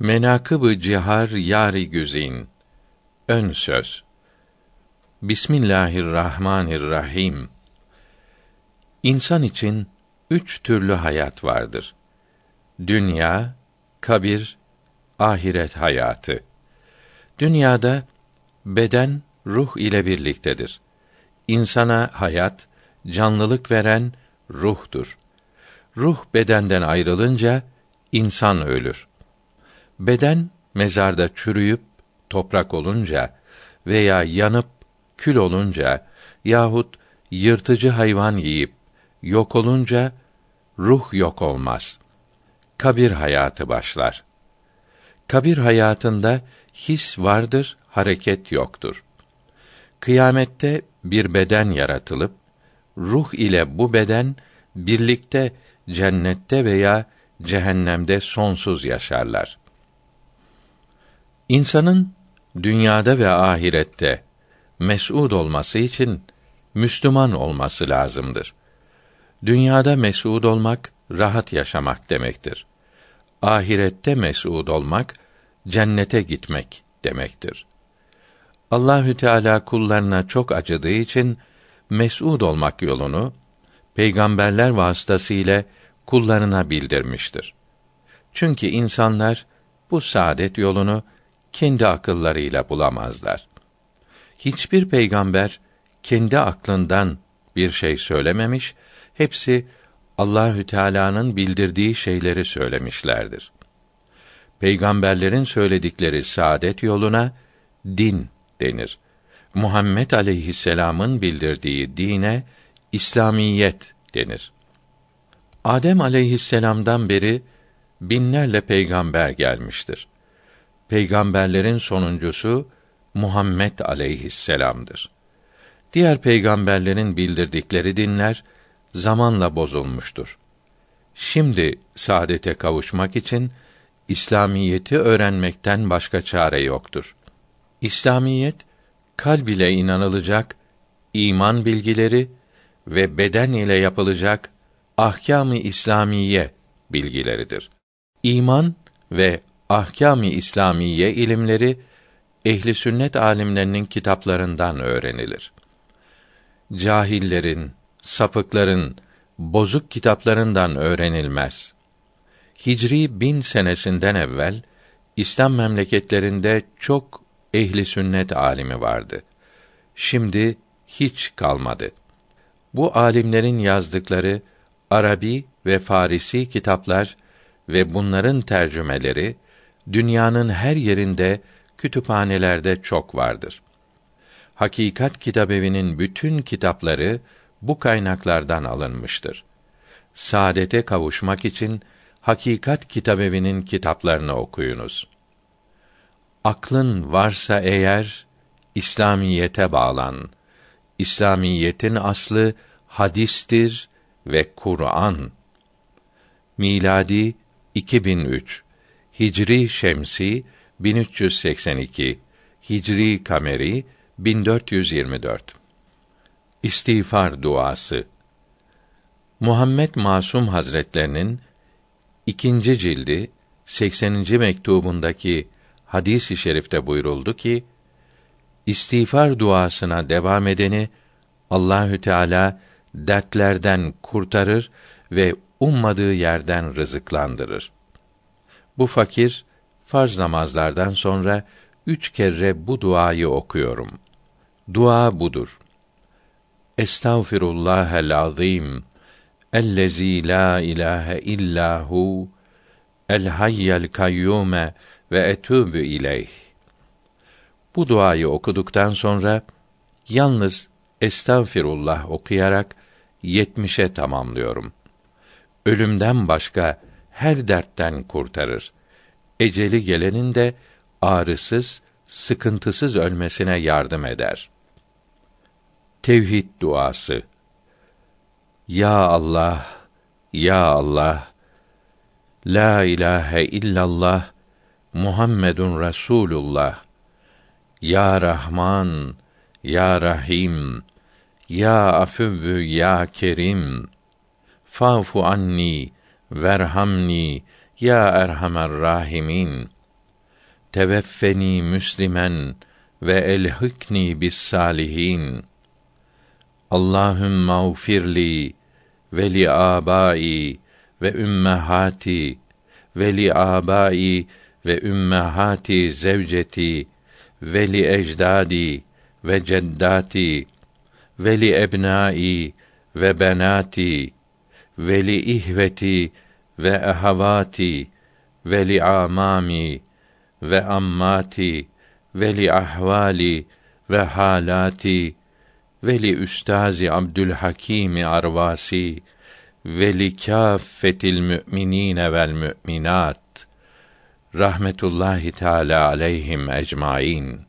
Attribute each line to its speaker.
Speaker 1: Menakıb-ı cihar yari güzin. Ön söz. Bismillahirrahmanirrahim. İnsan için üç türlü hayat vardır. Dünya, kabir, ahiret hayatı. Dünyada beden ruh ile birliktedir. İnsana hayat, canlılık veren ruhtur. Ruh bedenden ayrılınca insan ölür. Beden mezarda çürüyüp toprak olunca veya yanıp kül olunca yahut yırtıcı hayvan yiyip yok olunca ruh yok olmaz. Kabir hayatı başlar. Kabir hayatında his vardır, hareket yoktur. Kıyamette bir beden yaratılıp ruh ile bu beden birlikte cennette veya cehennemde sonsuz yaşarlar. İnsanın dünyada ve ahirette mes'ud olması için Müslüman olması lazımdır. Dünyada mes'ud olmak rahat yaşamak demektir. Ahirette mes'ud olmak cennete gitmek demektir. Allahü Teala kullarına çok acıdığı için mes'ud olmak yolunu peygamberler vasıtasıyla kullarına bildirmiştir. Çünkü insanlar bu saadet yolunu kendi akıllarıyla bulamazlar. Hiçbir peygamber kendi aklından bir şey söylememiş, hepsi Allahü Teala'nın bildirdiği şeyleri söylemişlerdir. Peygamberlerin söyledikleri saadet yoluna din denir. Muhammed aleyhisselam'ın bildirdiği dine İslamiyet denir. Adem aleyhisselam'dan beri binlerle peygamber gelmiştir peygamberlerin sonuncusu Muhammed aleyhisselam'dır. Diğer peygamberlerin bildirdikleri dinler zamanla bozulmuştur. Şimdi saadete kavuşmak için İslamiyeti öğrenmekten başka çare yoktur. İslamiyet kalb ile inanılacak iman bilgileri ve beden ile yapılacak ahkâm-ı İslamiye bilgileridir. İman ve ahkâm-ı İslamiye ilimleri ehli sünnet alimlerinin kitaplarından öğrenilir. Cahillerin, sapıkların bozuk kitaplarından öğrenilmez. Hicri bin senesinden evvel İslam memleketlerinde çok ehli sünnet alimi vardı. Şimdi hiç kalmadı. Bu alimlerin yazdıkları Arabi ve Farisi kitaplar ve bunların tercümeleri dünyanın her yerinde kütüphanelerde çok vardır. Hakikat Kitabevi'nin bütün kitapları bu kaynaklardan alınmıştır. Saadete kavuşmak için Hakikat Kitabevi'nin kitaplarını okuyunuz. Aklın varsa eğer İslamiyete bağlan. İslamiyetin aslı hadistir ve Kur'an. Miladi 2003 Hicri Şemsi 1382 Hicri Kameri 1424 İstiğfar duası Muhammed Masum Hazretlerinin ikinci cildi 80. mektubundaki hadis-i şerifte buyuruldu ki istiğfar duasına devam edeni Allahü Teala dertlerden kurtarır ve ummadığı yerden rızıklandırır. Bu fakir farz namazlardan sonra üç kere bu duayı okuyorum. Dua budur. Estağfirullahel azim ellezî la ilahe illahu el hayyel kayyume ve etûbü ileyh. Bu duayı okuduktan sonra yalnız estağfirullah okuyarak yetmişe tamamlıyorum. Ölümden başka her dertten kurtarır. Eceli gelenin de ağrısız, sıkıntısız ölmesine yardım eder. Tevhid duası. Ya Allah, ya Allah, la ilahe illallah, Muhammedun Resulullah. Ya Rahman, ya Rahim, ya Afüvvü, ya Kerim. Fa'fu anni verhamni ya erhamer rahimin. teveffeni müslimen ve elhikni bis salihin. Allahümme mağfirli ve li abai ve ümmehati ve li abai ve ümmehati zevceti ve li ecdadi ve ceddati ve li ebnai ve benati ve li ihveti ve ehavati ve li amami ve ammati ve li ahvali ve halati ve li üstazi Abdülhakim Arvasi ve li kâffetil müminine vel müminat rahmetullahi teala aleyhim ecmaîn.